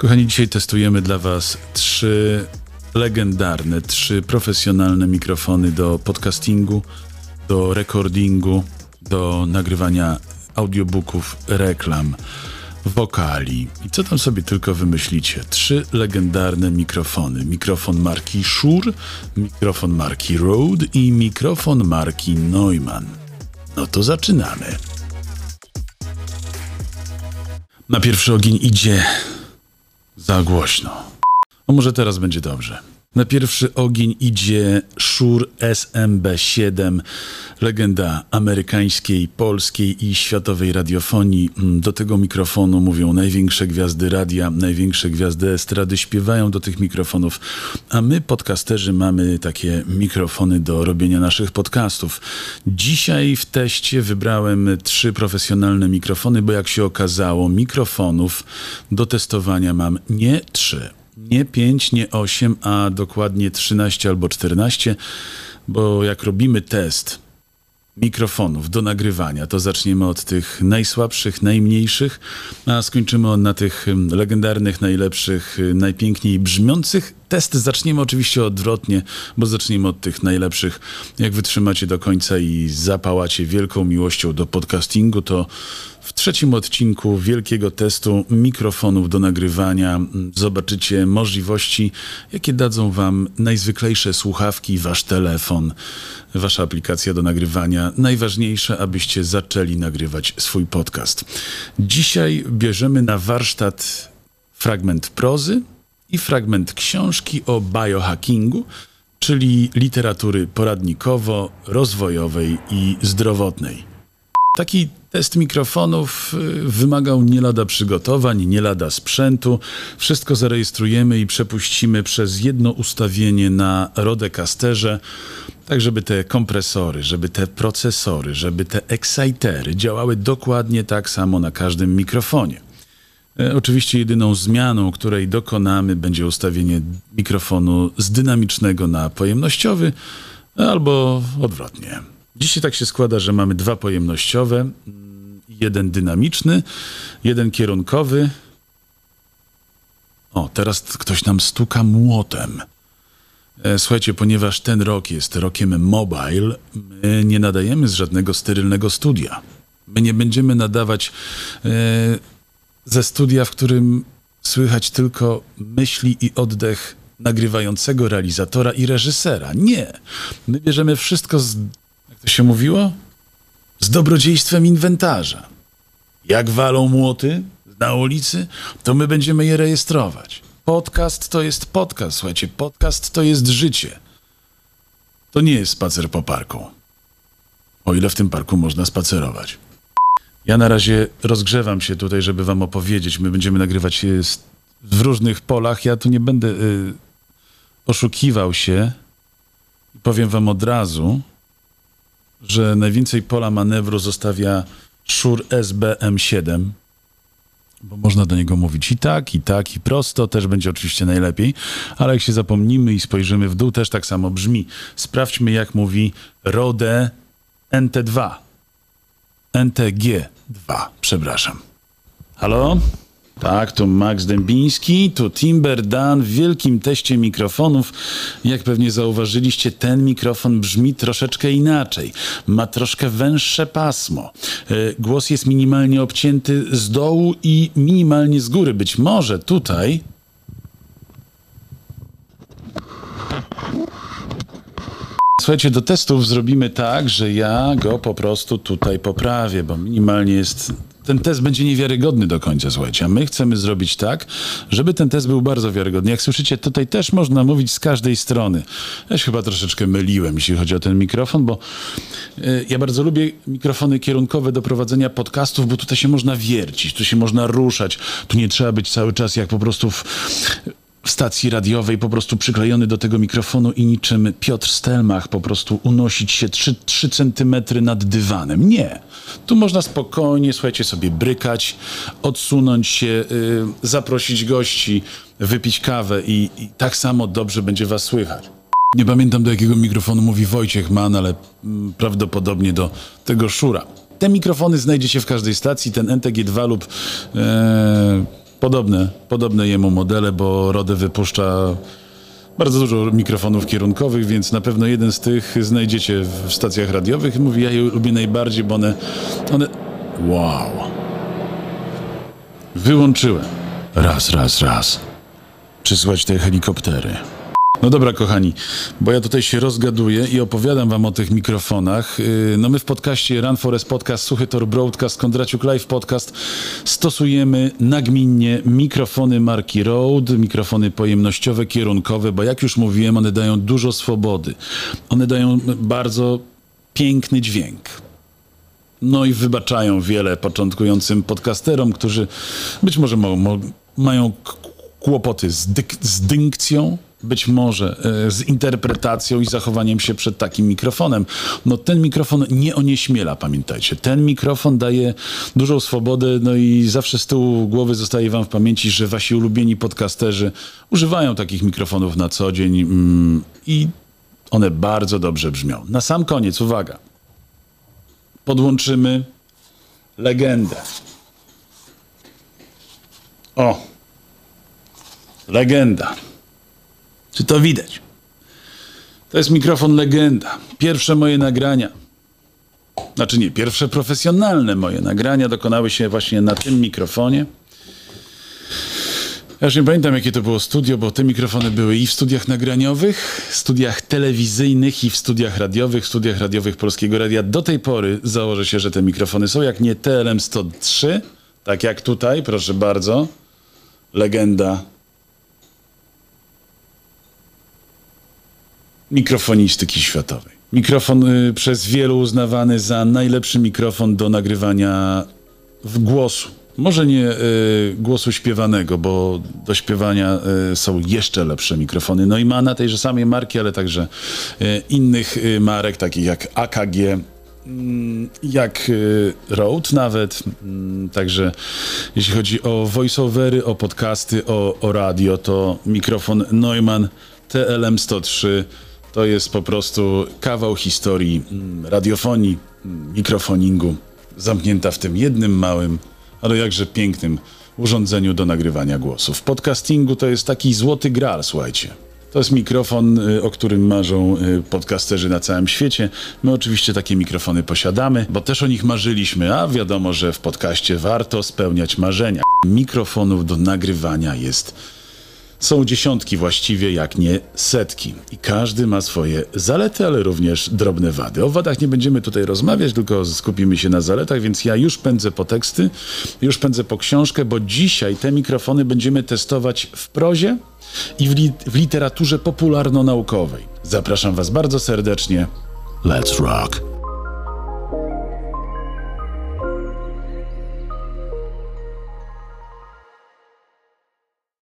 Kochani, dzisiaj testujemy dla Was trzy legendarne, trzy profesjonalne mikrofony do podcastingu, do recordingu, do nagrywania audiobooków, reklam, wokali i co tam sobie tylko wymyślicie. Trzy legendarne mikrofony. Mikrofon marki Shure, mikrofon marki Rode i mikrofon marki Neumann. No to zaczynamy. Na pierwszy ogień idzie za głośno. A może teraz będzie dobrze. Na pierwszy ogień idzie Shure SMB7, legenda amerykańskiej, polskiej i światowej radiofonii. Mm, Do tego mikrofonu mówią największe gwiazdy radia, największe gwiazdy estrady śpiewają do tych mikrofonów, a my, podcasterzy, mamy takie mikrofony do robienia naszych podcastów. Dzisiaj w teście wybrałem trzy profesjonalne mikrofony, bo jak się okazało, mikrofonów do testowania mam nie trzy nie 5, nie 8, a dokładnie 13 albo 14, bo jak robimy test mikrofonów do nagrywania, to zaczniemy od tych najsłabszych, najmniejszych, a skończymy na tych ym, legendarnych, najlepszych, y, najpiękniej brzmiących. Test zaczniemy oczywiście odwrotnie, bo zaczniemy od tych najlepszych. Jak wytrzymacie do końca i zapałacie wielką miłością do podcastingu, to w trzecim odcinku wielkiego testu mikrofonów do nagrywania zobaczycie możliwości, jakie dadzą Wam najzwyklejsze słuchawki, Wasz telefon, Wasza aplikacja do nagrywania. Najważniejsze, abyście zaczęli nagrywać swój podcast. Dzisiaj bierzemy na warsztat fragment prozy i fragment książki o biohackingu, czyli literatury poradnikowo-rozwojowej i zdrowotnej. Taki test mikrofonów y, wymagał nie lada przygotowań, nie lada sprzętu. Wszystko zarejestrujemy i przepuścimy przez jedno ustawienie na Rodecasterze, tak żeby te kompresory, żeby te procesory, żeby te excitery działały dokładnie tak samo na każdym mikrofonie. E, Oczywiście jedyną zmianą, której dokonamy, będzie ustawienie mikrofonu z dynamicznego na pojemnościowy, albo odwrotnie. Dzisiaj tak się składa, że mamy dwa pojemnościowe, jeden dynamiczny, jeden kierunkowy. O, teraz ktoś nam stuka młotem. E, Słuchajcie, ponieważ ten rok jest rokiem mobile, my nie nadajemy z żadnego sterylnego studia. My nie będziemy nadawać e, ze studia, w którym słychać tylko myśli i oddech nagrywającego realizatora i reżysera. Nie. My bierzemy wszystko z, jak to się mówiło? Z dobrodziejstwem inwentarza. Jak walą młoty na ulicy, to my będziemy je rejestrować. Podcast to jest podcast, słuchajcie, podcast to jest życie. To nie jest spacer po parku. O ile w tym parku można spacerować. Ja na razie rozgrzewam się tutaj, żeby wam opowiedzieć. My będziemy nagrywać e, w różnych polach. Ja tu nie będę y, oszukiwał się. Powiem wam od razu, że najwięcej pola manewru zostawia Shure SBM7, bo można do niego mówić i tak, i tak, i prosto, też będzie oczywiście najlepiej, ale jak się zapomnimy i spojrzymy w dół, też tak samo brzmi. Sprawdźmy, jak mówi Rode NT2. NTG2, przepraszam. Halo? Tak, tu Max Dębiński, tu Timber Dan w wielkim teście mikrofonów. Jak pewnie zauważyliście, ten mikrofon brzmi troszeczkę inaczej. Ma troszkę węższe pasmo. E, Głos jest minimalnie obcięty z dołu i minimalnie z góry. Być może tutaj Słuchajcie, do testów zrobimy tak, że ja go po prostu tutaj poprawię, bo minimalnie jest. Ten test będzie niewiarygodny do końca, słuchajcie. A my chcemy zrobić tak, żeby ten test był bardzo wiarygodny. Jak słyszycie, tutaj też można mówić z każdej strony. Ja się chyba troszeczkę myliłem, jeśli chodzi o ten mikrofon, bo y, ja bardzo lubię mikrofony kierunkowe do prowadzenia podcastów, bo tutaj się można wiercić, tu się można ruszać, tu nie trzeba być cały czas jak po prostu w stacji radiowej po prostu przyklejony do tego mikrofonu i niczym Piotr Stelmach po prostu unosić się 3, 3 centymetry nad dywanem. Nie. Tu można spokojnie, słuchajcie, sobie brykać, odsunąć się, y, zaprosić gości, wypić kawę i, i tak samo dobrze będzie was słychać. Nie pamiętam do jakiego mikrofonu mówi Wojciech Mann, ale mm, prawdopodobnie do tego Szura. Te mikrofony znajdziecie w każdej stacji, ten NTG2 lub e, Podobne, podobne jemu modele, bo Rode wypuszcza bardzo dużo mikrofonów kierunkowych, więc na pewno jeden z tych znajdziecie w stacjach radiowych. Mówi, ja je lubię najbardziej, bo one, one... Wow. Wyłączyłem. Raz, raz, raz. Przysłać te helikoptery. No dobra, kochani, bo ja tutaj się rozgaduję i opowiadam wam o tych mikrofonach. Yy, No my w podcaście Run Forest Podcast, Suchy Tor Broadcast, Kondraciuk Live Podcast stosujemy nagminnie mikrofony marki Rode, mikrofony pojemnościowe, kierunkowe, bo jak już mówiłem, one dają dużo swobody. One dają bardzo piękny dźwięk. No i wybaczają wiele początkującym podcasterom, którzy być może mo, mo, mają kłopoty z, dyk, z być może e, z interpretacją i zachowaniem się przed takim mikrofonem. No ten mikrofon nie onieśmiela, pamiętajcie. Ten mikrofon daje dużą swobodę, no i zawsze z tyłu głowy zostaje wam w pamięci, że wasi ulubieni podcasterzy używają takich mikrofonów na co dzień mm, i one bardzo dobrze brzmią. Na sam koniec, uwaga podłączymy legendę. O! Legenda. Czy to widać? To jest mikrofon legenda. Pierwsze moje nagrania. Znaczy nie, pierwsze profesjonalne moje nagrania dokonały się właśnie na tym mikrofonie. Ja już nie pamiętam, jakie to było studio, bo te mikrofony były i w studiach nagraniowych, studiach telewizyjnych, i w studiach radiowych, studiach radiowych Polskiego Radia. Do tej pory założę się, że te mikrofony są, jak nie TLM 103, tak jak tutaj, proszę bardzo, legenda mikrofonistyki światowej. Mikrofon y, przez wielu uznawany za najlepszy mikrofon do nagrywania w głosu. Może nie y, głosu śpiewanego, bo do śpiewania y, są jeszcze lepsze mikrofony Neumana, tejże samej marki, ale także y, innych y, marek, takich jak AKG, mm, jak y, Rode nawet. Mm, Także jeśli chodzi o voiceovery, o podcasty, o, o radio, to mikrofon Neumann TLM103 to jest po prostu kawał historii mm, radiofonii, mm, mikrofoningu, zamknięta w tym jednym małym, ale jakże pięknym urządzeniu do nagrywania głosu. W podcastingu to jest taki złoty gral, słuchajcie. To jest mikrofon, y, o którym marzą y, podcasterzy na całym świecie. My oczywiście takie mikrofony posiadamy, bo też o nich marzyliśmy, a wiadomo, że w podcaście warto spełniać marzenia. Mikrofonów do nagrywania jest są dziesiątki właściwie, jak nie setki. I każdy ma swoje zalety, ale również drobne wady. O wadach nie będziemy tutaj rozmawiać, tylko skupimy się na zaletach, więc ja już pędzę po teksty, już pędzę po książkę, bo dzisiaj te mikrofony będziemy testować w prozie i w, li w literaturze popularno-naukowej. Zapraszam Was bardzo serdecznie. Let's rock!